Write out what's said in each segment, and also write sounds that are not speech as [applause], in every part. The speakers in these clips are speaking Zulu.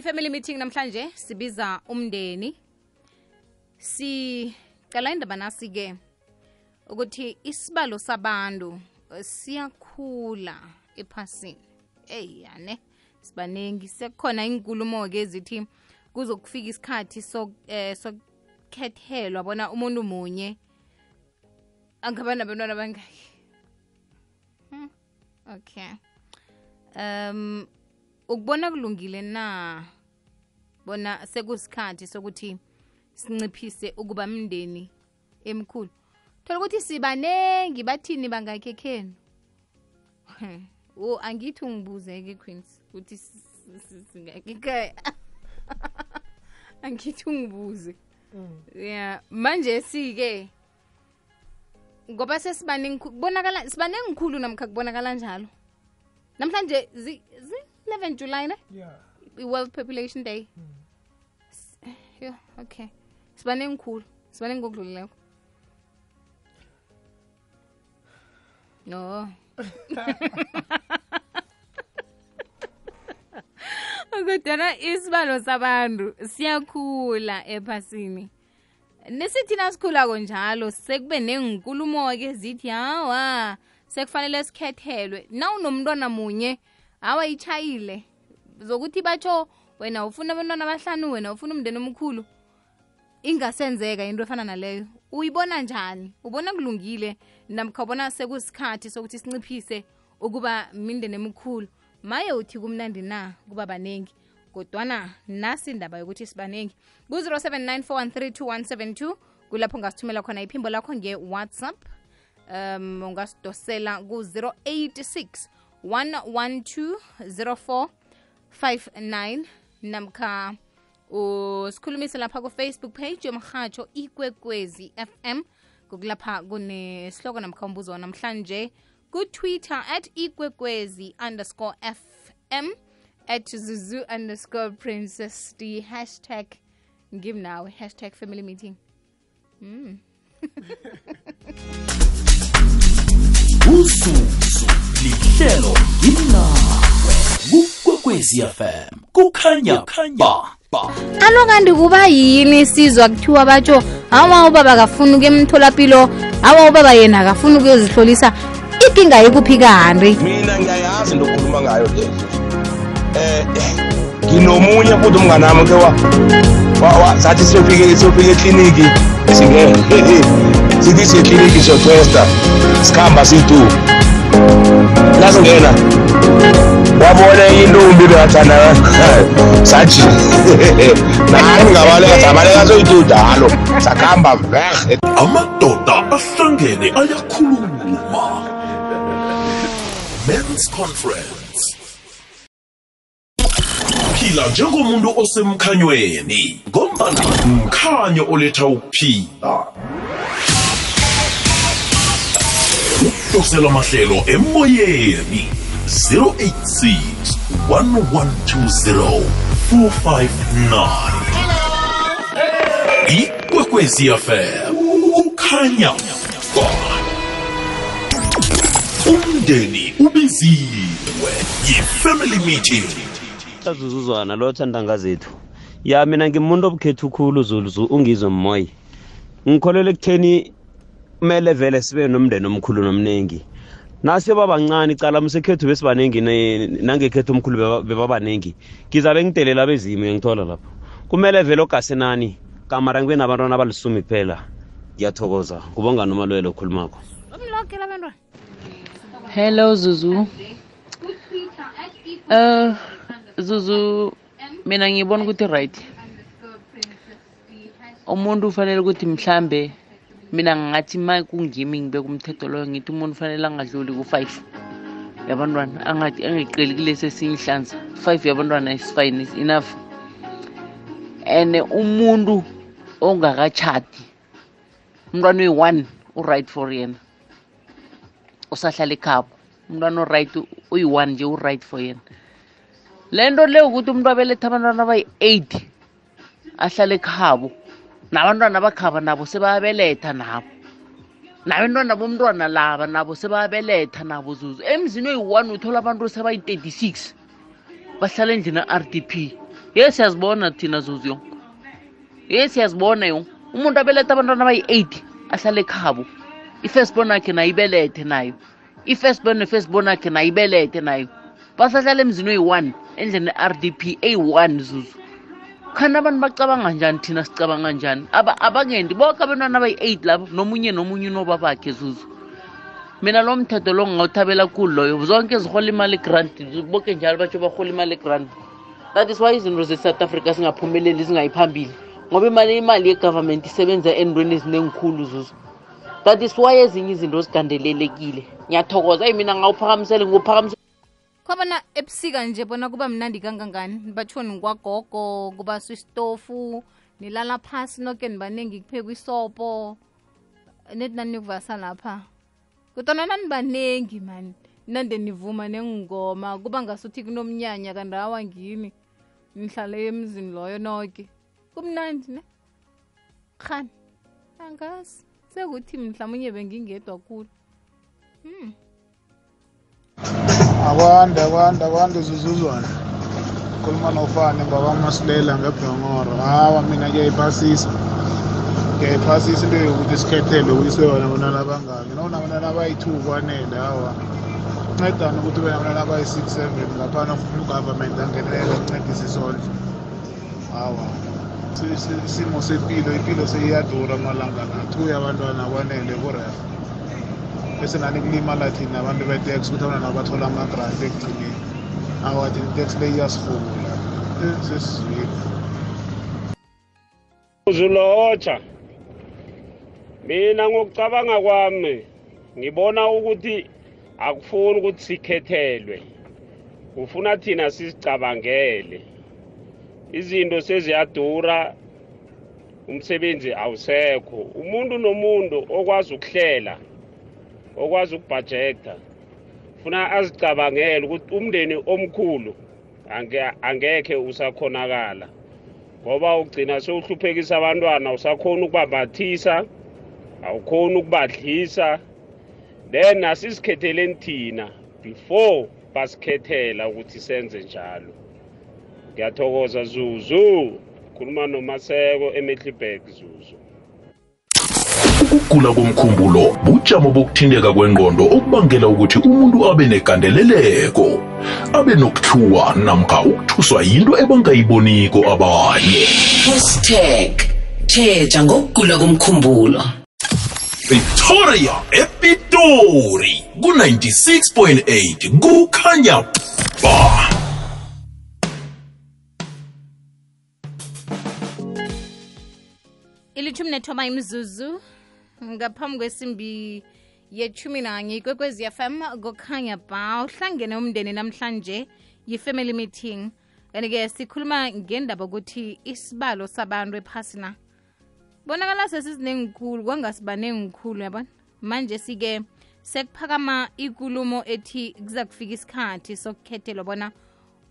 i-family meeting namhlanje sibiza umndeni. Sicala indaba nasi-ke ukuthi isibalo sabantu eh, siyakhula ephasini. Eyane yane sibaningi. Sekukhona inkulumo-ke ezithi kuzokufika isikhathi eh, sokukhethelwa bona umuntu munye angaba nabantwana bangaki. Hmm, okay. Um ukubona kulungile na? Bona sekusikhathi sokuthi sinciphise ukuba mndeni emkhulu. Thola ukuthi sibanengi bathini bangakhe khenu [laughs] o angithi ungibuze-ke queens ukuthi singakhekhaya [laughs] angithi ungibuze. Ya manje si-ke ngoba sesibaningi kubonakala sibaningi khulu namkha kubonakala njalo. Namhlanje zi- zi-11 july ne yeah. I-world population day. S- yo okay. Sibaningi khulu sibaningi ngokudlulileko no. [laughs] Kodwana isibalo sabantu siyakhula ephasini. Nesithi nasikhulako njalo sekube nenkulumo-ke zithi hawa sekufanele sikhethelwe. Na unomntwana munye hawa itshayile zokuthi batsho wena ufuna abantwana abahlanu wena ufuna umndeni omkhulu ingasenzeka into efana naleyo. Uyibona njani? Ubona kulungile? Namkha ubona sekusikhathi sokuthi sinciphise ukuba mindeni emikhulu maye uthi kumnandi na? Kuba baningi kodwana nasi indaba yokuthi sibaningi ku-079 kulapho ungasithumela khona iphimbo lakho nge-whatsapp. Um ungasidosela ku-086 112 04 59 namkha usikhulumise lapha ku-facebook page yomhatsho ikwekwezi fm kukulapha kunesihloko namkha umbuzo namhlanje ku-twitter at ikwekwezi underscore fm at zuzu underscore princess d hashtag ngimnawe hashtag family meeting. Uzuzu [laughs] lihlelo ngimnawe kukwekwezi fm kukhanya ba ba alo kanti kuba yini? Sizwa kuthiwa batsho awa ubaba akafuni ukuya emtholapilo awa ubaba yena akafuni ukuyozihlolisa ikinga yekuphi kanti? Mina ngiyayazi into okhuluma ngayo le eh nginomunye futhi umngane wami ke sathi siyofika siyofika ekliniki singe sithi siye ekliniki siyotesta sikhamba siyi-two. Nasingena wabona intombi bekathana sathi [laughs] nani ngabaleka sabaleka soyi-two dalo sakuhamba verhe amadoda ahlangene ayakhuluma. Men's conference. Phila njengomuntu osemkhanyweni ngombana mkhanyo oletha ukuphila. Ukudosela amahlelo emoyeni 086 1120 459 ikwekwezi fm kukhanya ba umndeni ubiziwe. Yi-family meeting. Azuzuzwana lo thandanga zethu ya mina ngimuntu obukhethu khulu zuluzu ungizwe mmoyi ngikholelwa ekutheni kumele vele sibe nomndeni omkhulu nomningi. Nase babancane cala msekhethu besibaningi nangekhethu omkhulu beba- bebabaningi. Ngizabe ngitelela bezimu ngithola lapho. Kumele vele ogasenani kamara ngibe nabantwana abalisumi kuphela ngiyathokoza. Kubonga nomalwele okhulumako. Hello Zuzu. Uh Zuzu mina ngibona ukuthi right. Umuntu ufanele ukuthi mhlambe mina ngathi ma kungimi ngibeka loyo ngithi umuntu ufanele angadluli ku-five yabantwana angeqeli kulesi esinye 5 yabantwana is fine is enough. And umuntu ongakatshati umntwana oyi-one u-right for yena. Usahlala ekhabo umntwana o-right uyi-one nje u-right for yena. Le nto le ukuthi umuntu abeletha abantwana abayi-eight ahlale ekhabo nabantwana bakhaba nabo sebayabeletha nabo. Nabentwana bomntwana laba nabo sebayabeletha nabo zuzu. Emzini oyi-one uthola abantu sebayi-thirty-six bahlala endlini r d p. Ye siyazibona thina zuzu yong ye siyazibona yong umuntu abeletha abantwana abayi-eight ahlale ekhabo. I-firstborn akhe nayo ibelethe nayo. I-firstborn ne-firstborn akhe nayo ibelethe nayo. Basahlala emzini oyi-one endlini r d p eyi-one zuzu. Khani abantu bacabanga njani thina sicabanga njani? Aba- abangendi boke abantwana abayi-eight labo nomunye nomunye unoba bakhe zuzu. Mina lo mthetho lo ngingawuthabela kulu loyo zonke zihola imali grant boke njalo batsho bahola imali grant. That is why izinto ze-south africa zingaphumeleli zingayi phambili ngoba imali imali yegovernment isebenza entweni ezinengikhulu zuzu. That is why ezinye izinto zigandelelekile. Ngiyathokoza. Eyi mina ngawuphakamisele nguphakamisele kwabona ebusika nje bona kuba mnandi kangangani? Batsho ngikwagogo kuba sistofu nilala phasi noke nibaningi kuphekwa isopo. Neti nanikuvasa lapha? Kodwana nanibaningi mani nande nivuma nengoma kuba ngasuthi kunomnyanya kanti awa ngini nihlale emzini loyo noke. Kumnandi ne? Khani angazi. Sekuthi mhlawumunye bengingedwa kulo hmm. Akwanda akwanda akwanda zuzuzwana khuluma nofane ngwakwamasilela ngebhongoro. Hawa mina ngiyayiphasisa ngiyayiphasisa into yokuthi sikhethele uyise yona abantwana abangaki. Nawunabantwana abayi-two kwanele hawa. Ncedana ukuthi ube nabantwana abayi-six seven ngaphana ufuna ugovernment angenelele kuncedisa isondlo hawa. Si- si- isimo sempilo impilo seyiyadura amalanga la. Two yabantwana kwanele kurefa bese nani kulimala thina abantu betex ukuthi abantwana bathola amagrant ekugcineni. Awathi itex le iyasifuna sesizwile uzulotsha. Mina ngokucabanga kwami ngibona ukuthi akufuni ukuthi sikhethelwe. Ufuna thina sizicabangele. Izinto seziyadura umsebenzi awusekho. Umuntu nomuntu okwazi ukuhlela okwazi ukubhajetha funa azicabangele ukuthi umndeni omkhulu ange- angekhe usakhonakala ngoba ugcina sewuhluphekisa abantwana usakhona ukubambathisa awukhoni ukubadlisa. Then asisikhetheleni thina before basikhethela ukuthi senze njalo. Ngiyathokoza zuzu. Khuluma nomaseko emehlibek zuzu. Ukugula komkhumbulo bujamo bokuthinteka kwengqondo okubangela ukuthi umuntu abe negandeleleko abe nokuthuwa namkha ukuthuswa yinto ebangayiboniko abanye. Hashtag theja ngokugula komkhumbulo. Victoria epitori ku-96.8 kukhanya ba. Ilithumi nethoma imzuzu ngaphambi kwesimbi yethumi nanye ikwekwezi fm kokhanya ba uhlangene umndeni namhlanje yi-family meeting. Kanti-ke sikhuluma ngendaba ukuthi isibalo sabantu ephasina. Bonakala sesizinengikhulu kwangasibanengikhulu yabona? Manje sike sekuphakama ikulumo ethi kuza kufika isikhathi sokukhethelwa bona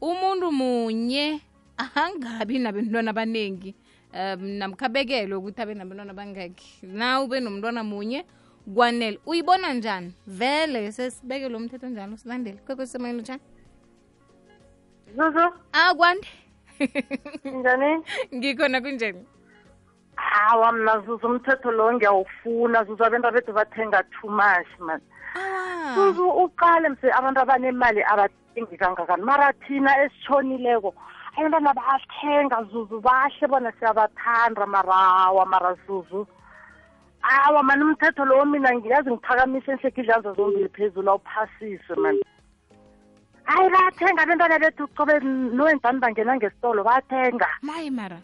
umuntu munye angabi nabentwana abaningi um namkhabekelwe ukuthi abe nabantwana bangakhi na ube nomntwana munye kwanele. Uyibona njani? Vele sesibekelwe umthetho njalo silandele. Kwekwesemayelo njani Zuzu, akwande njani? ngikhona kunjani Hawa mna Zuzu umthetho lo ngiyawufuna. Zuzu abantu bethu bathenga too much man. Zuzu uqale mse abantu abanemali abathengi kangakani mara thina esitshonileko abantwana bayathenga Zuzu bahle bona siyabathanda mara hawa mara Zuzu awa mani umthetho lo mina ngiyazi ngiphakamise enhlekidlanza zombili phezulu awuphasiswe mani. Hayi bayathenga abantwana bethu cobe noenzani bangena ngesitolo bayathenga maye mara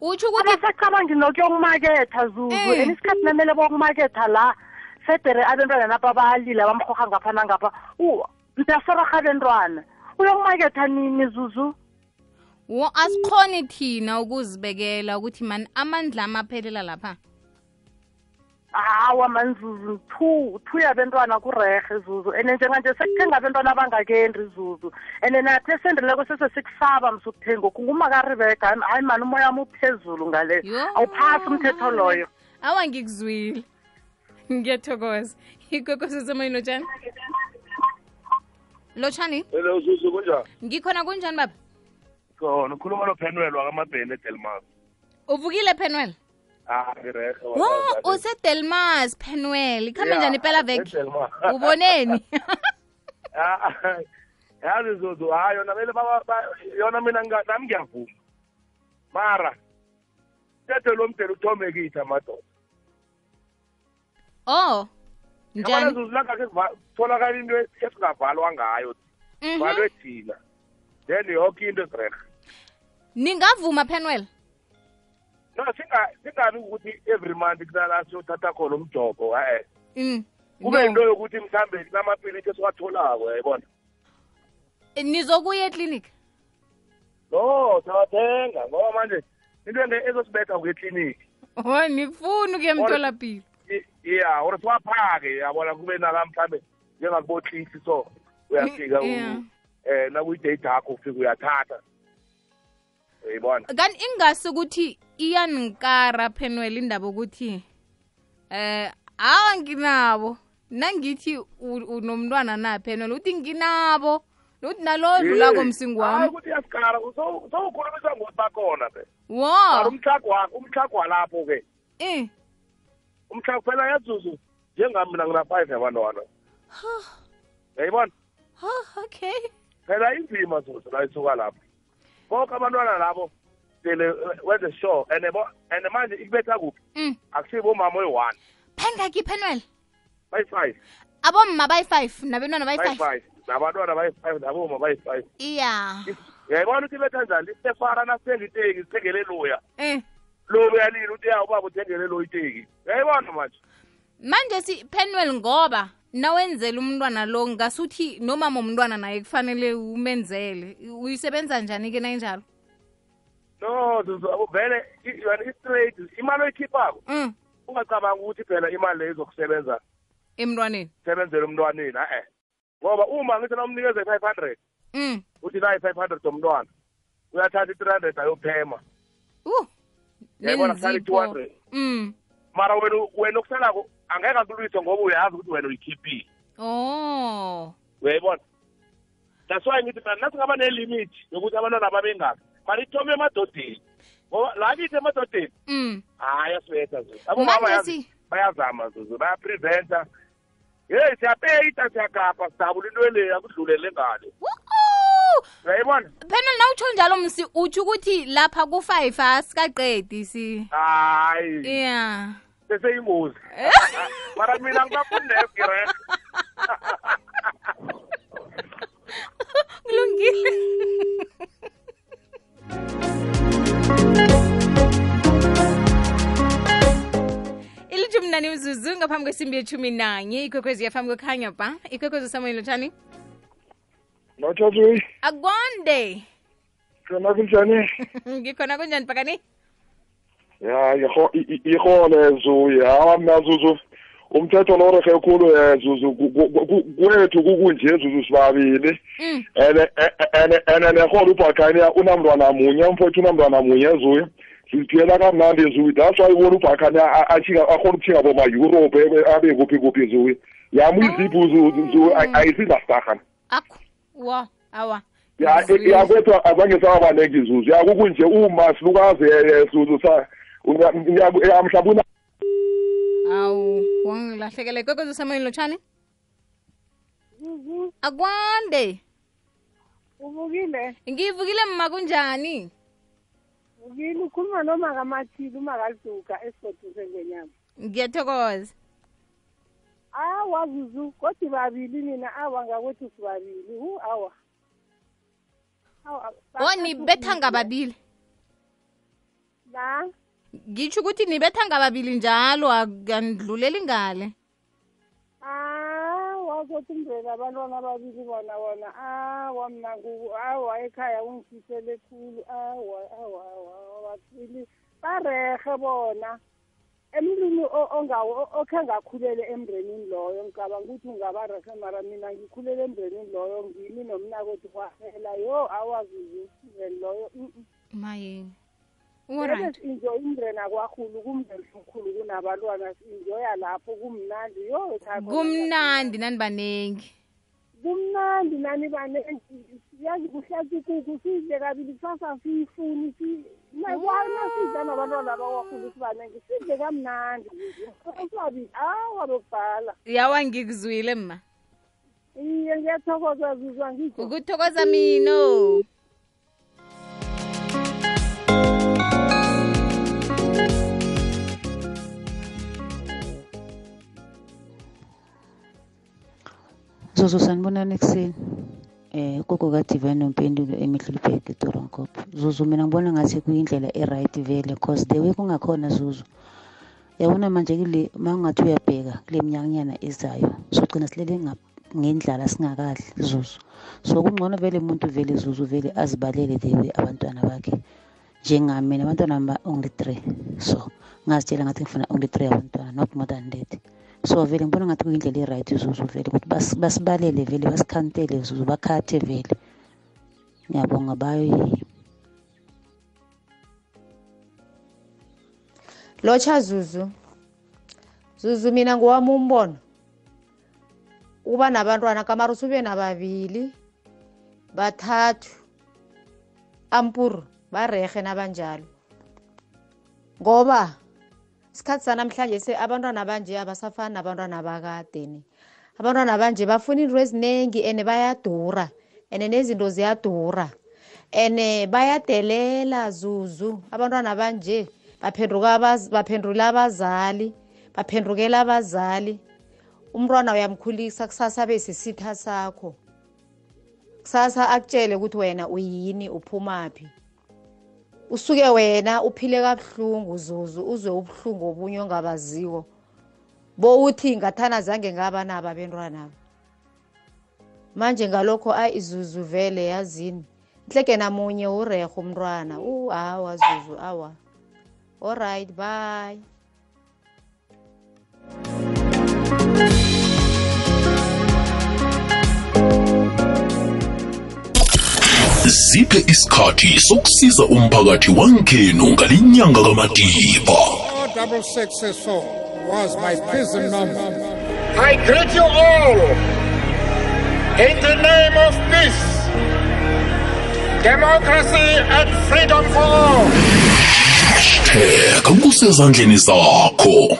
utsho ukuthi abasacabangi nokuyokumaketha zuzu. Eh. and isikhathi namele bokumaketha la federe abentwana napha bayalila bamrhoga ngapha nangapha. Ntasoraha abentwana uyokumaketha nini zuzu? wo asikhoni thina ukuzibekela ukuthi mani amandla amaphelela lapha? Hawa manzuzu two two yabentwana kurehe zuzu. And njenganje sekuthenga abentwana abangakendi zuzu. And nathi esendeleko sese sikusaba msukuthenga kungumakaribeka hayi mani umoya wami uphezulu ngale. Awuphasi umthetho loyo. Awa ngikuzwile. Ngiyathokoza. Ikwekwesisemoyini lotshani lotshani? Hello zuzu kunjani? Ngikhona kunjani baba khona ukhuluma nopenwel wakamabheni edelmas uvukile penwell ah ngirehe wo usedelmas penwell ikhambe njani impela veki [laughs] uboneni? Ah, [laughs] yazi zuzu hayi yona vele yona mina nami ngiyavuma. Mara tethe lo mdeli uthome kithi amadoda. Oh njani? Zuzu langake kutholakala into esingavalwa ngayo Mhm. valwe thina. Then yoke into esirehe ningavuma penwell no singa- singabi ukuthi every month kunala siyothatha khona umjobo e mm. kube no. yinto yokuthi mhlambe kunamapilisi esiwatholako yayibona? Nizokuya eklinikhi? No siyawathenga ngoba manje into ezosibetha kuyekliniki o nikufuna ukuya emtholapilo. Ya or siwaphake yabona kube nala mhlambe njengakubotlisi so uyafika Um nakuyidate yakho ufika uyathatha. Uyibona kanti ingasi ukuthi iyanikara penwell indaba ukuthi eh awa nginabo. Nangithi unomntwana na penwell uthi nginabo. Nokuthi nalo dlulako msingi wami. ukuthi iyasikara. Sowukhulumisa ngokuthi bakhona be wo. Umtlhago walapho-ke eh. Umtlhago phela yazuzu njengami mina ngina-five yabantwana. Yayibona okay. Phela inzima zuzu la isuka lapho. Bonke abantwana labo sele wenze sure. And and manje ikubetha kuphi? Mm. akusibo umama oyi-one. Phengaki penwell bayi-five. Abomma bayi-five nabentwana bayi-five. Nabantwana bayi-five naboma bayi-five. Iya. Uyayibona ukuthi ibetha njani? Isefara nasithenga iteki sithengele loya. Eh. Lo uyalila uthi ya ubaba uthengele lo iteki. Uyayibona manje? Manje si penwell ngoba nawenzela umntwana lo ngasuthi nomama umntwana naye kufanele umenzele. Uyisebenza njani-ke nayinjalo no vele i-straight imali oyikhiphako mm. ungacabanga ukuthi phela imali leyo izokusebenza emntwaneni. sebenzela umntwaneni a-e ngoba uma ngithi nomnikeze i-five hundred mm. uthi nayi five hundred omntwana uyathatha i-three hundred ayophema. U yayibona kusala i-two hundred. mm. mara wena wena okusalako angeke akulwise ngoba uyazi ukuthi wena uyikhiphile oh. Uyayibona? That's why ngithi mina nasingaba nelimit yokuthi abantwana babengaki mara ithome emadodeni. Ngoba la kithi emadodeni mm. hayi asibetha abomama bayazama zuzu bayapreventa yeyi siyapeyita siyagapha sidabula into leyo akudlulele ngale. Uyayibona? Penwell nawutsho njalo msi utsho ukuthi lapha ku-five asikaqedi si. Hayi. Yeah. Seseyingozi mara mina ngibafundefgire kulungile ilithumi nani mzuzu ngaphambi kwesimbi yethumi nanye. Ikwekwezi yaphambi kwekhanya ba. Ikwekwezi usamuel lotshani? Notshatsui akonde. Khona kunjani? [laughs] Ngikhona kunjani pakani ya iho- i- i- ihole zuye hawa mna zuzu umthetho lorehe khulu um zuzu ku- ku- ku- kwethu kukunje zuzu sibabili. Mm. ene ene ene nehole ubhakania unamntwana munye umfowethu unamntwana munye zuye. Siziphiyela kamnandi zuye. That's why ubona ubhakania akhona ukuthinga boma-europe ebe- abe kuphi kuphi zuye. Yami iziphu zuye ayisindastahana akho wa awa. Ya Ngizwile. yakwethu azange sawabaneki zuzu. Yakukunje uma silukazi eh, zuzu sa mhlawumbe awu wangilahlekela ikwekwezi usamuel lotshani akwande. Uvukile ngivukile mma kunjani? Uvukile ukhuluma nomakamathilu umakaluduka esigoduse ngenyama ngiyathokoza. Awa zuzu kodwa babili nina. Awa ngakwethu sibabili. Hu awa. O nibetha ngababili. Na ngitsho ukuthi nibetha ngababili njalo akandluleli ngale. Awa kodwa umndeni abantwana ababili bona bona awa mna ngu- awa ekhaya ungithisele khulu awa awa awa babili barehe bona. Emntwini o- ongawo o- okhe ngakhulele emndenini loyo ngicabanga ukuthi ungaba rehe mara mina ngikhulele emndenini loyo ngimi nomnakwethu kwaphela yo awazuzu umndeni loyo mm, mm. mayeni Vele uright si-enjoy umndeni akwahulu kumndeni omkhulu kunabantwana si-enjoya lapho kumnandi. Yo ekhaya khona kumnandi nani banengi? Kumnandi nani banengi. Yazi kuhlatha ikukhu sidle kabili kusasa siyifuni nakwana sidla nabantwana bawakhulu sibanengi sidle kamnandi. Usabi awa bokubhala. Yawa ngikuzwile ma iye ngiyathokoza zuzwa ngitsho ukuthokoza mino Zuzu sanibonani ekuseni. Eh gogo kaDivine Nompendulo eMiddelburg eDoornkop. Zuzu mina ngibona ngathi kuyindlela e-right vele cause the way kungakhona Zuzu. Yabona manje kule mangathi uyabheka kule minyakanyana ezayo sogcina silele ngendlala singakadli Zuzu. So kungcono vele umuntu vele Zuzu vele azibalele the way abantwana bakhe. Njengami mina abantwana only three. So ngazitshela ngathi ngifuna only three abantwana not more than that. So vele ngibona ngathi kuyindlela e-right zuzu vele ukuthi bas- basibalele vele basikhantele zuzu bakhathe vele. Ngiyabonga bayi lotsha zuzu zuzu mina ngowami umbono ukuba nabantwana kamari usube nababili bathathu ampuru barehe nabanjalo. Ngoba isikhathi sanamhlanje se abantwana banje abasafani nabantwana bakadeni. Abantwana banje bafuna into eziningi and bayadura and nezinto ziyadura and bayadelela zuzu. Abantwana banje baphenduka abaz- baphendula abazali baphendukela abazali. Umntwana uyamkhulisa kusasa abe sisitha sakho. Kusasa akutshele ukuthi wena uyini uphumaphi. Usuke wena uphile kabuhlungu zuzu uzwe ubuhlungu obunye ongabaziko bo uthi ngathana zange ngaba nabo abentwanabo manje ngalokho ayi izuzu vele yazini. Nhleke namunye urehe umntwana. U awa zuzu awa. Alright bye. Ziphe isikhathi sokusiza umphakathi wankenu ngalinyanga kamadiba 4664 was my prison number. I greet you all in the name of peace, democracy, and freedom for all. theka kusezandleni zakho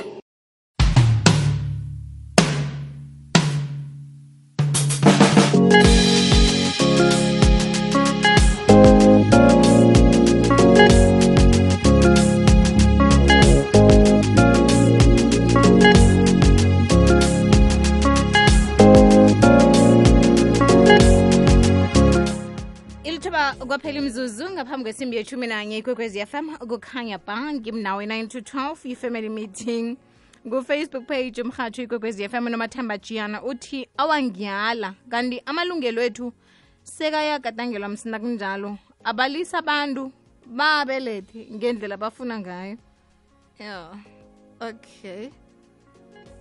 kwaphela imzuzu ngaphambi kwesimbi yeshumi nanye ikwekwezi fm kukhanya ba ngimnawe 9 to 12 i-family meeting. Kufacebook page umrhatsho ikwekwezi fm nomathamba jiyana uthi awangiyala. Kanti amalungelo ethu sekayagadangelwa msina kunjalo. Abalisa abantu babelethe ngendlela bafuna ngayo. Yeah. okay.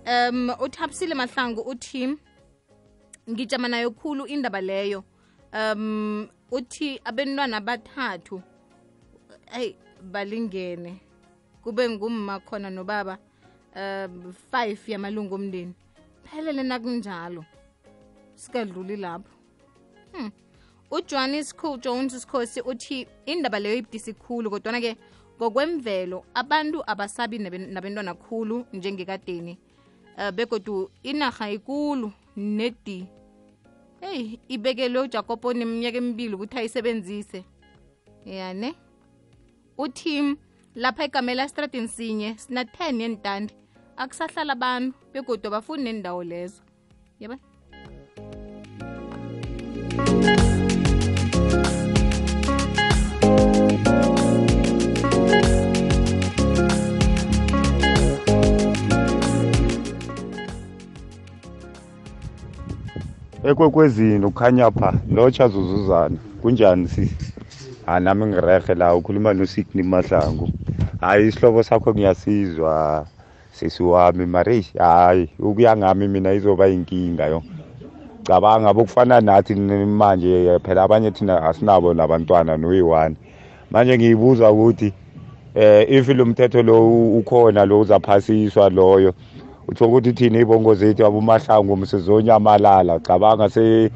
Um uthapsile mahlangu uthi ngijama nayo khulu indaba leyo. Um uthi abantwana bathathu ayi balingene. Kube ngumma khona nobaba um five yamalungu omndeni. Phelele nakunjalo. Sikadluli lapho. Hmm. ujohannes cool jones sikhosi uthi indaba leyo ibudisi khulu kodwana-ke ngokwemvelo abantu abasabi naben- nabentwana khulu njengekadeni. Uh, begodu inarha ikulu nedi heyi ibekelwe ujakobo neminyaka emibili ukuthi ayisebenzise. Yane? Utim lapha egamela estradini sinye sina 10 yentandi akusahlala abantu begodwa bafuni nendawo lezo. Yaba ekwekwezini ukhanya pha lotsha zuzuzana. Kunjani sisi ha nami ngirehe la ukhuluma nosikni mahlangu. Hayi isihlobo sakho ngiyasizwa sisi wami mare hayi ukuya ngami mina izoba inkinga yo. Cabanga bokufana nathi n- manje phela abanye thina asinabo nabantwana noyi-one. Manje ngiyibuza ukuthi eh if lo mthetho lo ukhona lo uzaphasiswa loyo? Utsho ukuthi thina ibongo zethu abomahlangu msizonyamalala cabanga se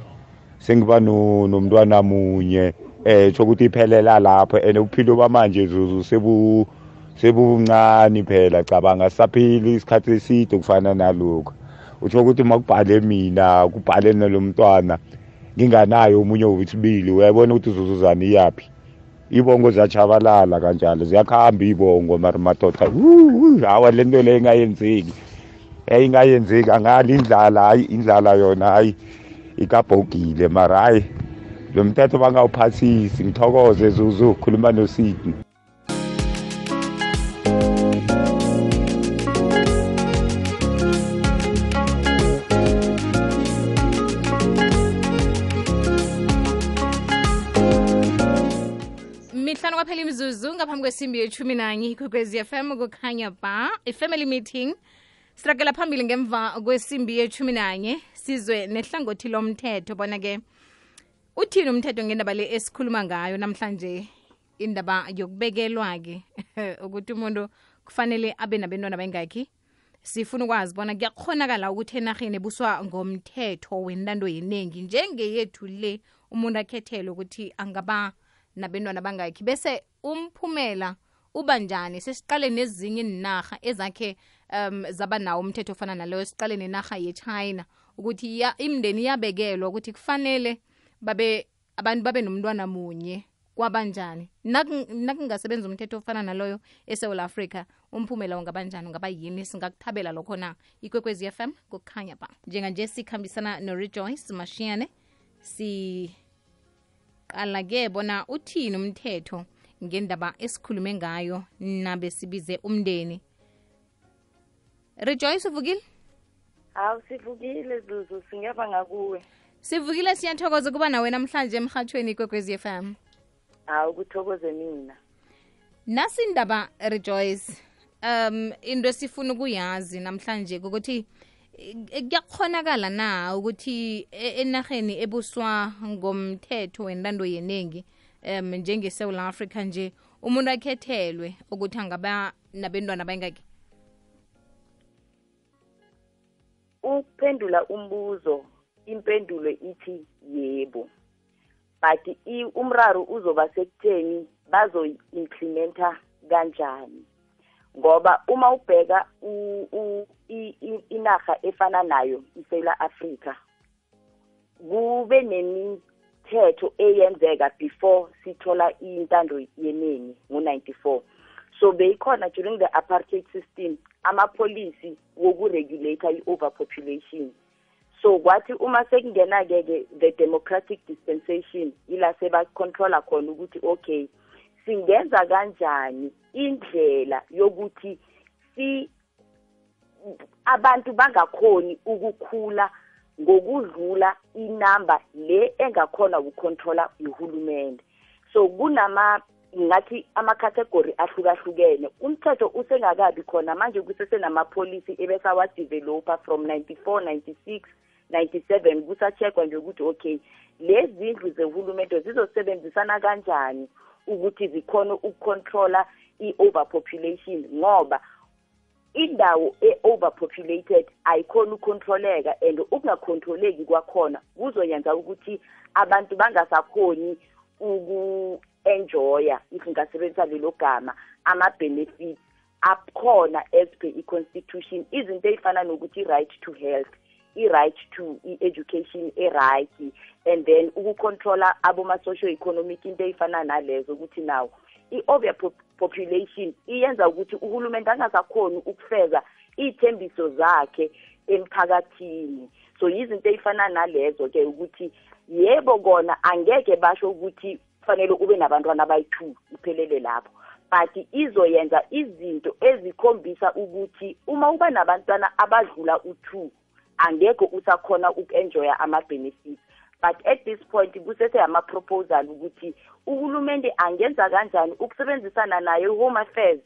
sengiba no- nomntwana munye. Eh tsho ukuthi iphelela lapho and ubuphilo bamanje zuzu sebu sebuncane phela cabanga sisaphili isikhathi eside kufana nalokhu. Utsho ukuthi makubhale mina kubhale nalo mntwana nginganayo omunye wesibili uyabona ukuthi uzuzuzana iyaphi? Ibongo ziyachabalala kanjalo ziyakhamba ibongo mari madoda hawa le nto leyo ingayenzeki eh ngali indlala hayi indlala yona hayi ikabhogile mara hayi. Lo mthetho bangawuphasisi ngithokoze zuzu khuluma nosidi mihlanu kwaphela imzuzu ngaphambi kwesimbi yeshumi nanye ikwekwezi fm kukhanya ba i-family meeting siragela phambili ngemva kwesimbi yeshumi nanye sizwe nehlangothi lomthetho bona-ke uthini umthetho ngendaba le esikhuluma ngayo namhlanje? Indaba yokubekelwa-ke [laughs] ukuthi umuntu kufanele abe nabentwana bayingakhi sifuna ukwazi bona kuyakhonakala ukuthi enarheni ebuswa ngomthetho wentando yeningi njengeyethu le umuntu akhethelwe ukuthi angaba nabentwana bangakhi. Bese umphumela uba njani? Sesiqale nezinye inarha ezakhe um zaba nawo umthetho ofana naloyo siqale nenarha yechina ukuthi ya, imndeni iyabekelwa ukuthi kufanele babe abantu babe nomntwana munye kwabanjani Naku- nakungasebenza umthetho ofana naloyo esewula africa umphumela ungabanjani? Ungaba yini? Singakuthabela lokho na? Ikwekwezi f m kukhanya ba njenganje sikhambisana norejoyce mashiyane siqala-ke bona uthini umthetho ngendaba esikhulume ngayo nabe sibize umndeni rejoyce uvukile hawu sivukile zuzu singeva ngakuwe. Sivukile siyathokoza ukuba nawe namhlanje emhathweni ikwekwezi fm hawu kuthokoze mina. Nasi indaba rejoice. Um into esifuna ukuyazi namhlanje ukuthi eh, kuyakhonakala na ukuthi enaheni enarheni ebuswa ngomthetho wentando yeningi um njengeSouth africa nje umuntu akhethelwe ukuthi angaba nabentwana bayingaki ukuphendula umbuzo impendulo ithi yebo. But umraro uzoba sekutheni bazoyi-implementa kanjani? Ngoba uma ubheka inarha efana nayo isewula afrika kube nemithetho eyenzeka before sithola intando yeningi ngo-94 so beyikhona during the apartheid system amapolisi wokuregulata i-overpopulation. So kwathi uma sekungena-ke-ke the democratic dispensation ila sebacontrola khona ukuthi okay singenza kanjani indlela yokuthi si abantu bangakhoni ukukhula ngokudlula inamba le engakhona ukucontrola ihulumende so kunama ngathi ama-category ahlukahlukene. Umthetho usengakabi khona manje kusesenamapolisi ebesawadevelopha from 94 96 97 kusacheckwa nje ukuthi okay lezi zindlu zehulumende zizosebenzisana kanjani ukuthi zikhone ukucontrola i-overpopulation? Ngoba indawo e-overpopulated ayikhona ukucontroleka and ukungacontroleki kwakhona kuzoyenza ukuthi abantu bangasakhoni uku-enjoya if ngingasebenzisa lelo gama ama-benefits akhona as per i-constitution. Izinto ey'fana nokuthi i-right to health i-right to i-education e-right and then ukucontrola aboma-socio-economic into ey'fana nalezo ukuthi nawo i-overpopulation iyenza ukuthi uhulumende angasakhoni ukufeza iy'thembiso zakhe emphakathini. So yizinto ey'fana nalezo-ke ukuthi yebo kona angeke basho ukuthi kufanele ube nabantwana abayi-two iphelele lapho. But izoyenza izinto ezikhombisa ukuthi uma uba nabantwana abadlula u-two angekho usakhona uku-enjoya ama-benefits. But at this point kusese ama-proposal ukuthi uhulumende angenza kanjani ukusebenzisana nayo i-home affairs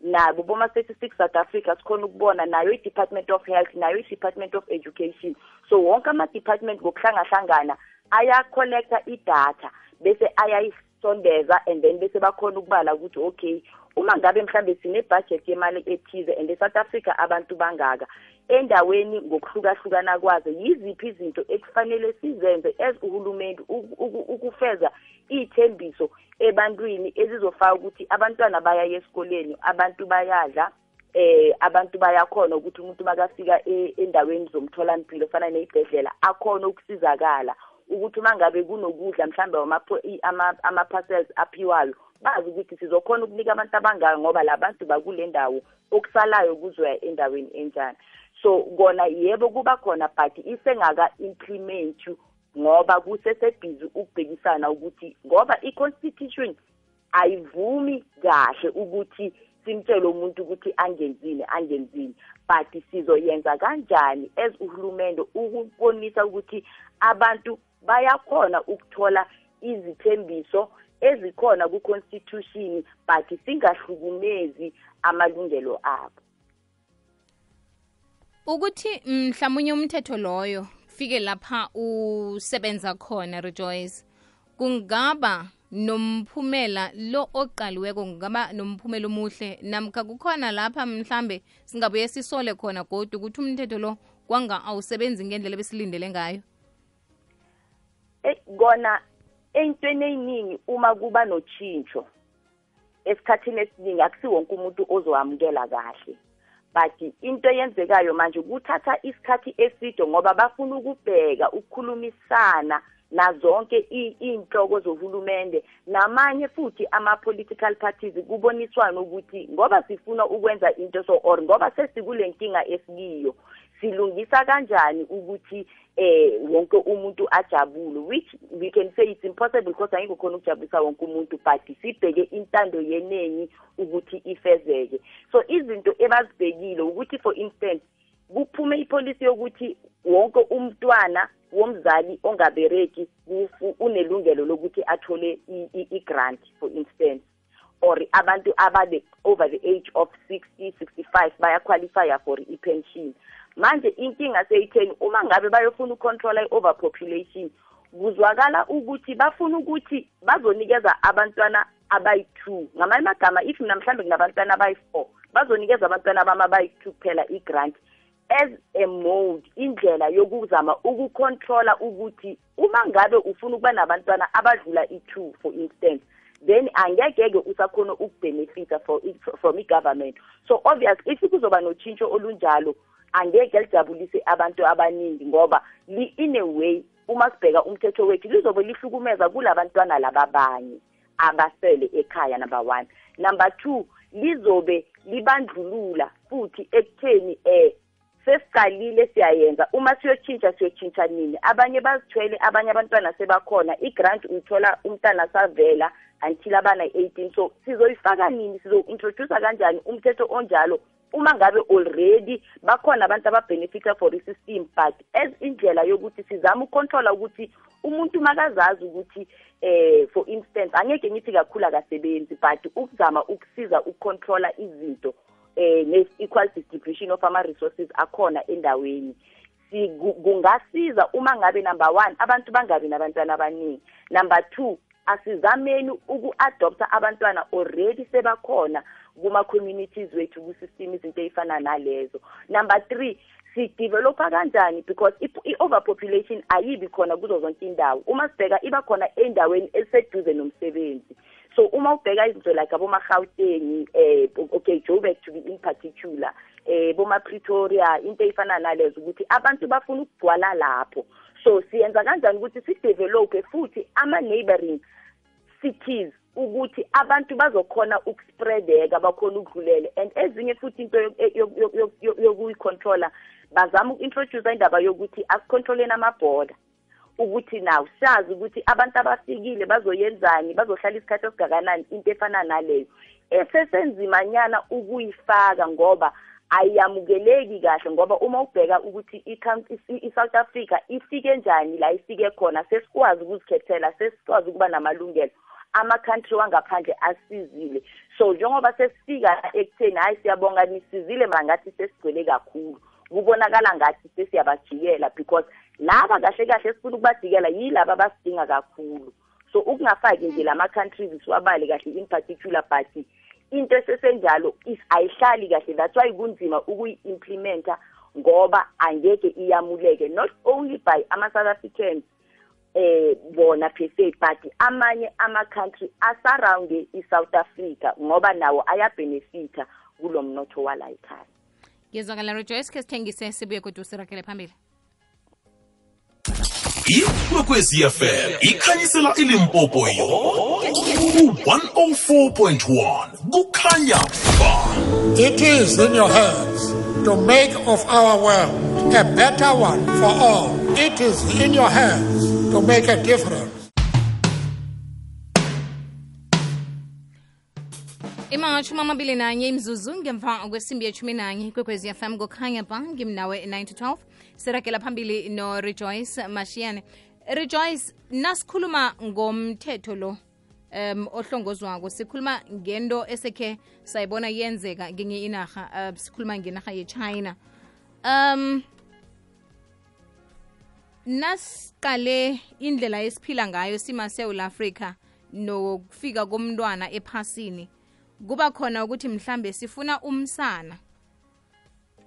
nabo boma-statistics south africa sikhona ukubona nayo i-department of health nayo i-department of education. So wonke ama-department ngokuhlangahlangana aya-collecta idatha bese ayayisondeza and then bese bakhona ukubala ukuthi okay uma ngabe mhlambe sine-budget yemali ethize and e-south africa abantu bangaka endaweni ngokuhlukahlukana kwazo yiziphi izinto ekufanele sizenze as uhulumeni uku- uku- ukufeza iy'thembiso ebantwini ezizofaka ukuthi abantwana baya esikoleni abantu bayadla eh abantu bayakhona ukuthi umuntu makafika e- endaweni zomtholampilo fana ney'bhedlela akhona ukusizakala. Ukuthi uma ngabe kunokudla mhlawumbe ama-parcels aphiwayo bazi ukuthi sizokhona ukunika abantu abangayo ngoba la bantu bakule ndawo okusalayo kuzoya endaweni enjani. So kona yebo kuba khona but isengaka-implement ngoba kusesebhizi ukubhekisana ukuthi ngoba i-constitution ayivumi kahle ukuthi simtshele umuntu ukuthi angenzini angenzini but sizoyenza kanjani as uhulumende ukubonisa ukuthi abantu bayakhona ukuthola izithembiso ezikhona ku-constitution but singahlukumezi amalungelo abo. Ukuthi mhlawumnye umthetho loyo fike lapha usebenza khona rejoice kungaba nomphumela lo oqaliweko kungaba nomphumela omuhle? Namkha kukhona lapha mhlambe singabuye sisole khona kodwa ukuthi umthetho lo kwanga awusebenzi ngendlela besilindele ngayo Eh, kona ey'ntweni ey'ningi uma kuba notshintsho esikhathini esiningi akusi wonke umuntu ozowamukela kahle. But into eyenzekayo manje kuthatha isikhathi eside ngoba bafuna ukubheka ukukhulumisana nazonke i- iy'nhloko zohulumende. Namanye futhi ama-political parties kuboniswana ukuthi ngoba sifuna ukwenza into so or ngoba sesikule nkinga esikiyo silungisa kanjani ukuthi eh wonke umuntu ajabule? Which we can say it's impossible because angeke khona ukujabulisa wonke umuntu but sibheke intando yenengi ukuthi ifezeke. So izinto ebazibhekile ukuthi for instance kuphume ipolicy yokuthi wonke umntwana womzali ongabereki unelungelo lokuthi athole i-grant for instance. Or abantu abade over the age of 60 65 bayaqualifya for i-pension. Manje inkinga seyitheni uma ngabe bayofuna ukontrola i-overpopulation? Kuzwakala ukuthi bafuna ukuthi bazonikeza abantwana abayi-two. Ngamanye amagama if mina mhlawumbe nginabantwana abayi-four bazonikeza abantwana bami abayi-two kuphela i-grant as a mode indlela yokuzama ukukontrola ukuthi uma ngabe ufuna ukuba nabantwana abadlula i-two for instance then angeke-ke usakhona ukubenefita from i-government. So obvious if kuzoba notshintsho olunjalo angeke lijabulise abantu abaningi ngoba li in a way uma sibheka umthetho wethu lizobe lihlukumeza kulabantwana lababanye abasele ekhaya number one. Number two lizobe libandlulula futhi ekutheni eh sesiqalile siyayenza. Uma siyotshintsha siyotshintsha nini? Abanye bazithwele abanye abantwana sebakhona. I-grant uyithola umntana savela until abana-eighteen. So sizoyifaka nini? Sizo-introduce kanjani umthetho onjalo? Uma ngabe already bakhona abantu ababhenefitha for i-system but as indlela yokuthi sizame ukukontrola ukuthi umuntu makazazi ukuthi eh for instance angeke ngithi kakhulu akasebenzi but ukuzama ukusiza ukukontrola izinto eh ne-equal distribution of ama-resources akhona endaweni. Si- ku- kungasiza uma ngabe number one abantu bangabi nabantwana abaningi. Number two asizameni uku-adopta abantwana already sebakhona kuma-communities wethu ku-system izinto ey'fana nalezo. Number three sidevelopha kanjani? Because i-overpopulation ayibi khona kuzo zonke indawo uma sibheka iba khona endaweni eseduze nomsebenzi. So uma ubheka izinto like aboma-gauteng eh okay joburg to be in particular eh boma-pretoria into ey'fana nalezo ukuthi abantu bafuna ukugcwala lapho. So siyenza kanjani ukuthi sidevelophe futhi ama-neighboring cities ukuthi abantu bazokhona ukuspreadeka bakhona ukudlulela. And ezinye futhi into yokuyicontrola bazama uku-introduce indaba yokuthi asicontroleni amabhoda ukuthi naw sazi ukuthi abantu abafikile bazoyenzani bazohlala isikhathi esingakanani into efana naleyo. Esesenzimanyana ukuyifaka ngoba ayiyamukeleki kahle ngoba uma ubheka ukuthi i-count- i- i-south africa ifike njani la ifike khona sesikwazi ukuzikhethela sesikwazi ukuba namalungelo. Ama-country wangaphandle asizile. So njengoba sesifika ekutheni hhayi siyabonga nisizile mara ngathi sesigcwele kakhulu. Kubonakala ngathi sesiyabajikela because laba kahle kahle esifuna ukubajikela yilaba abasidinga kakhulu. So ukungafaki nje lama-countries siwabale kahle in particular but into esesenjalo is- ayihlali kahle. That's why kunzima ukuyi-implementa ngoba angeke iyamuleke not only by ama-south africans eh bona per se but amanye ama-country asarounde i-south africa ngoba nawo ayabenefitha kulo mnotho wala ekhaya ngizwakala rejoyce ke sithengise sibuye kodwa sirakele phambili. Ikwekwezi fm ikhanyisela ilimpopo yonke ku-104.1 kukhanya ba It is in your hands to make of our world a better one for all. It is in your hands to make a difference. imashumi amabili nanye imzuzu ngemva kwesimbi yeshumi nanye kwekwezi fm kukhanya ba ngimnawe 9 to 12 sirakela phambili no-rejoyce mashiyane. Rejoice nasikhuluma ngomthetho lo um ohlongozwako. Sikhuluma ngento esekhe sayibona yenzeka ngenye inarha uh, sikhuluma ngenarha ye-china. Um nasiqale indlela esiphila ngayo simasewula afrika nokufika komntwana ephasini. Kuba khona ukuthi mhlambe sifuna umsana.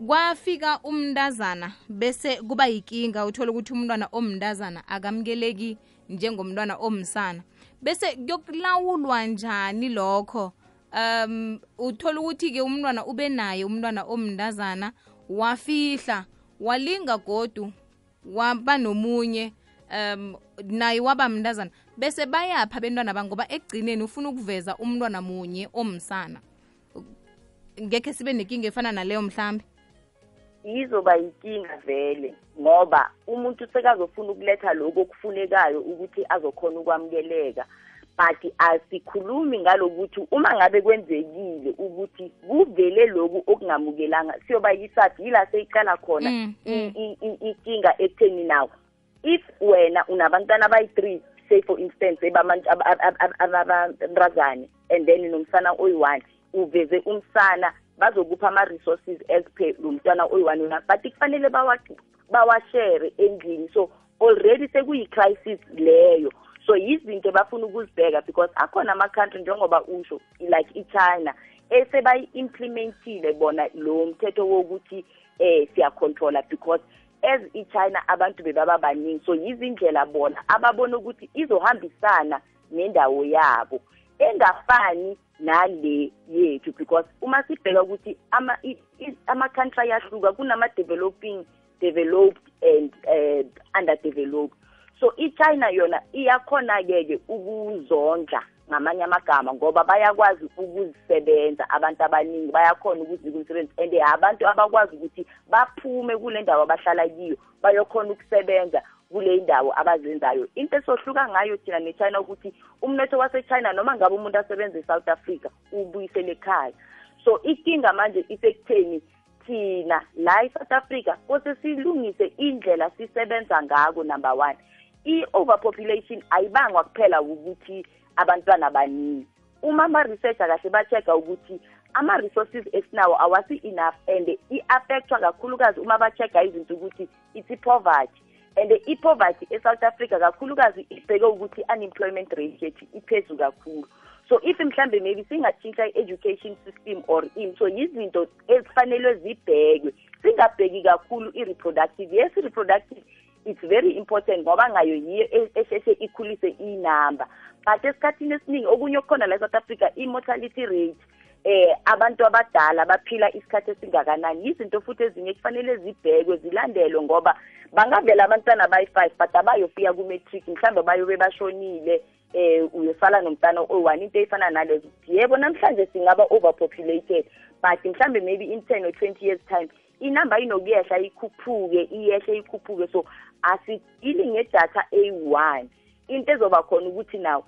Kwafika umntazana bese kuba yikinga uthola ukuthi umntwana omntazana akamukeleki njengomntwana omsana. Bese kuyokulawulwa njani lokho? Um uthola ukuthi-ke umntwana ube naye umntwana omntazana wafihla walinga godu waba nomunye um naye waba mntazana. Bese bayapha bentwana ba ngoba ekugcineni ufuna ukuveza umntwana munye omsana. Ngekhe sibe nenkinga efana naleyo mhlambe? Izoba yinkinga vele ngoba umuntu sekazofuna ukuletha lokho okufunekayo ukuthi azokhona ukwamukeleka but asikhulumi ngalokuthi uma ngabe kwenzekile ukuthi kuvele lokhu okungamukelanga siyoba yisathi yila seyiqala khona Mm, i- i- i- inkinga ekutheni nawo if wena unabantwana abayi-three say for instance ebamantu- ab- ab- ab- ab- abantazane and then nomsana oyi-one uveze umsana bazokupha ama-resources as per lo mntwana oyi-one wena but kufanele bawa- bawashere endlini. So already sekuyi-crisis leyo. So yizinto ebafuna ukuzibheka because akhona ama-country njengoba usho like i-china esebayi-implementile bona lo mthetho wokuthi eh siyacontrola because as i-china abantu bebaba baningi. So yizindlela bona ababona ukuthi izohambisana nendawo yabo engafani nale yethu because uma sibheka ukuthi ama- i- i- ama-country ayahluka kunama-developing developed and uh, underdeveloped. So i-china yona iyakhona-ke-ke ukuzondla ngamanye amagama ngoba bayakwazi ukuzisebenza. Abantu abaningi bayakhona ukuzika umsebenzi and abantu abakwazi ukuthi baphume kule ndawo abahlala kiyo bayokhona ukusebenza kule ndawo abazenzayo. Into esohluka ngayo thina ne-china ukuthi umnotho wase-china noma ngabe umuntu asebenza e-south africa ubuyisele ekhaya. So inkinga manje isekutheni thina la e-south africa kose silungise indlela sisebenza ngako number one. I-overpopulation ayibangwa kuphela ukuthi abantwana baningi. Uma ama-researcher kahle ba-check-a ukuthi ama-resources esinawo awasi-enough and i-affectwa kakhulukazi uma ba-check-a izinto ukuthi it's i-poverty and i-poverty e-south africa kakhulukazi ibheke ukuthi i-unemployment rate yethu iphezulu kakhulu. So if mhlambe maybe singatshintsha i-education system or in so yizinto ezifanele zibhekwe singabheki kakhulu i-reproductive. Yes i-reproductive it's very important ngoba ngayo yiyo e- esheshe ikhulise inamba. But esikhathini esiningi okunye okukhona la e-south africa i-mortality rate eh abantu abadala baphila isikhathi esingakanani. Izinto futhi ezinye kufanele zibhekwe zilandelwe ngoba bangavela abantwana bayi-five but abayofika ku-matric mhlawumbe bayobe bashonile eh uyosala nomntana oyi-one. Into eyifana nalezo. Yebo namhlanje singaba overpopulated but mhlambe maybe in ten or twenty years time inamba inokuyehla ikhuphuke iyehle ikhuphuke so asidili ngedatha eyi-one into ezoba khona ukuthi nawo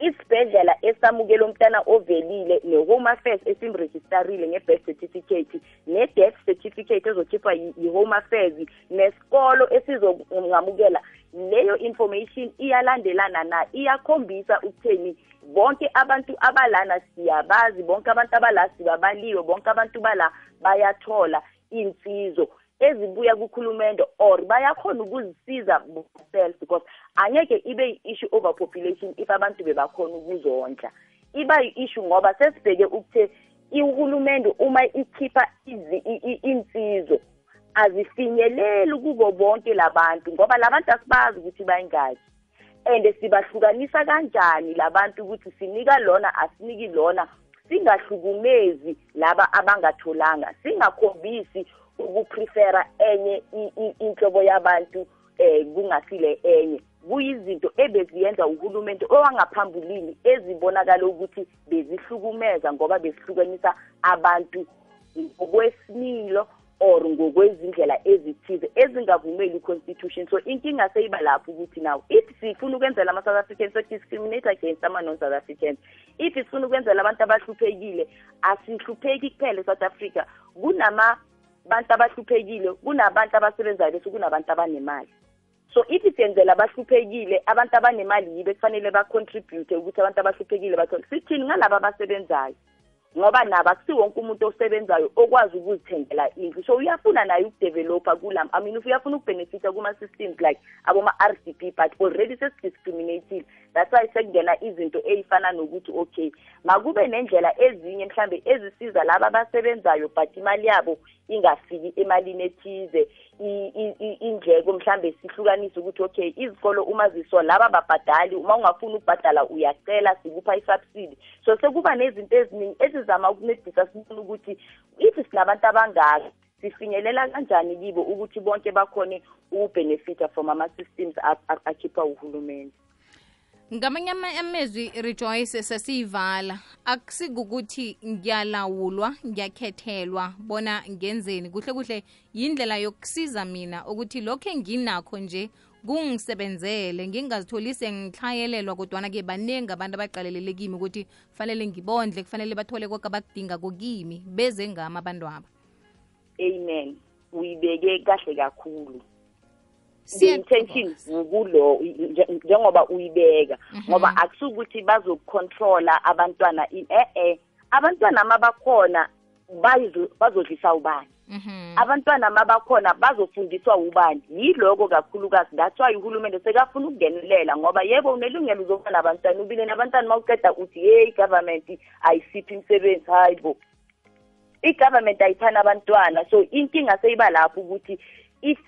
isibhedlela esamukela umntana ovelile ne-home affairs esimrejistarile nge-birth certificate ne-death certificate ezokhiphwa yi- yi-home affairs nesikolo esizongamukela. Leyo information iyalandelana na? Iyakhombisa ukutheni bonke abantu abalana siyabazi bonke abantu abala sibabaliwe bonke abantu bala bayathola insizo. Ezibuya kukhulumende or bayakhona ukuzisiza themselves because angeke ibe yi-issue overpopulation if abantu bebakhona ukuzondla. Iba yi-issue ngoba sesibheke ukuthe ihulumende uma ikhipha insizo azifinyeleli kubo bonke labantu ngoba labantu asibazi ukuthi bayingaki. And sibahlukanisa kanjani labantu ukuthi sinika lona asiniki lona singahlukumezi laba abangatholanga singakhombisi ukuprefera enye i- i- inhlobo yabantu eh kungasile enye. Kuyizinto ebeziyenza uhulumende owangaphambilini ezibonakala ukuthi bezihlukumeza ngoba bezihlukanisa abantu ngokwesimilo or ngokwezindlela ezithize ezingavumeli i-constitution. So inkinga seyiba lapho ukuthi nawo. If sifuna ukwenzela ama-south africans so discriminate against ama-non-south africans if sifuna ukwenzela abantu abahluphekile asihlupheki kuphela e-south africa. Kunama bantu abahluphekile kunabantu abasebenzayo bese kunabantu abanemali. So if siyenzela abahluphekile abantu abanemali yibo kufanele bacontribute ukuthi abantu abahluphekile bathole. Sithini ngalabo abasebenzayo? Ngoba nabo akusiwo wonke umuntu osebenzayo okwazi ukuzithengela indlu. So uyafuna naye ukudevelopha kulam. I mean if uyafuna ukubenefita kuma-systems like aboma-r d p but already sesidiscriminated. That's why sekungena izinto ey'fana nokuthi okay makube nendlela ezinye mhlambe ezisiza laba abasebenzayo but imali yabo ingafiki emalini ethize. I- i- i- indleko mhlambe sihlukanise ukuthi okay izikolo uma zisola laba babhadali uma ungafuni ukubhadala uyacela sikupha i-subsidy. So sekuba nezinto eziningi ezizama ukuncedisa sibone ukuthi if sinabantu abangaka sifinyelela kanjani kibo ukuthi bonke bakhone ukubenefita from ama-systems a- a- akhipha uhulumeni. Ngamanye ama- amezwi rejoice sesiyivala akusikukuthi ngiyalawulwa ngiyakhethelwa bona ngenzeni. Kuhle kuhle yindlela yokusiza mina ukuthi lokho enginakho nje kungisebenzele ngingazitholi sengihlayelelwa kodwana-ke baningi abantu abaqalelele kimi ukuthi kufanele ngibondle kufanele bathole konke abakudinga kokimi beze ngami abantu aba amen. Uyibeke kahle kakhulu intention ukulo nje- njengoba uyibeka. Ngoba akusukuthi bazokucontrola abantwana i- eh eh abantwana mabakhona bayizo- bazodlisa ubani? Abantwana mabakhona bazofundiswa ubani? Yiloko kakhulukazi that's why uhulumende sekafuna ukungenelela ngoba yebo unelungelo uzoba nabantwana ubile nabantwana mawuqeda uthi hey government ayisiphi imisebenzi hayi bo. I-government ayiphani abantwana so inkinga seyiba lapho ukuthi if-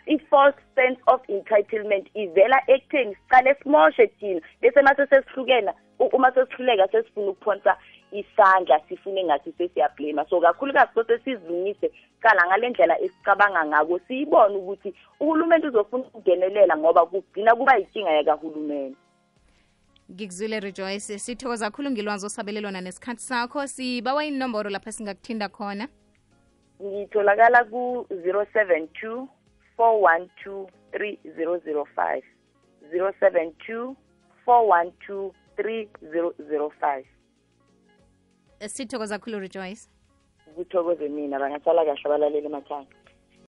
i-false sense of entitlement ivela ekutheni sicale simoshe thina. Bese mase sesihlukena u- uma sesihluleka sesifuna ukuphonsa isandla sifune ngathi sesiyablema so kakhulukazi sose sizilungise cala ngale ndlela esicabanga ngako siyibone ukuthi uhulumende uzofuna ukungenelela ngoba kugcina kuba yinkinga yakahulumende ngikuzwile rejoice. Sithokoza kakhulu ngilwazi osabelelwana nesikhathi sakho. Sibawa inomboro lapha singakuthinda khona. Ngitholakala ku-zero seven two four one two three zero zero five zero seven two four one two three zero zero five. Sithokoza kakhulu rejoice kuthokoze mina bangahlala kahle abalaleli emakhaya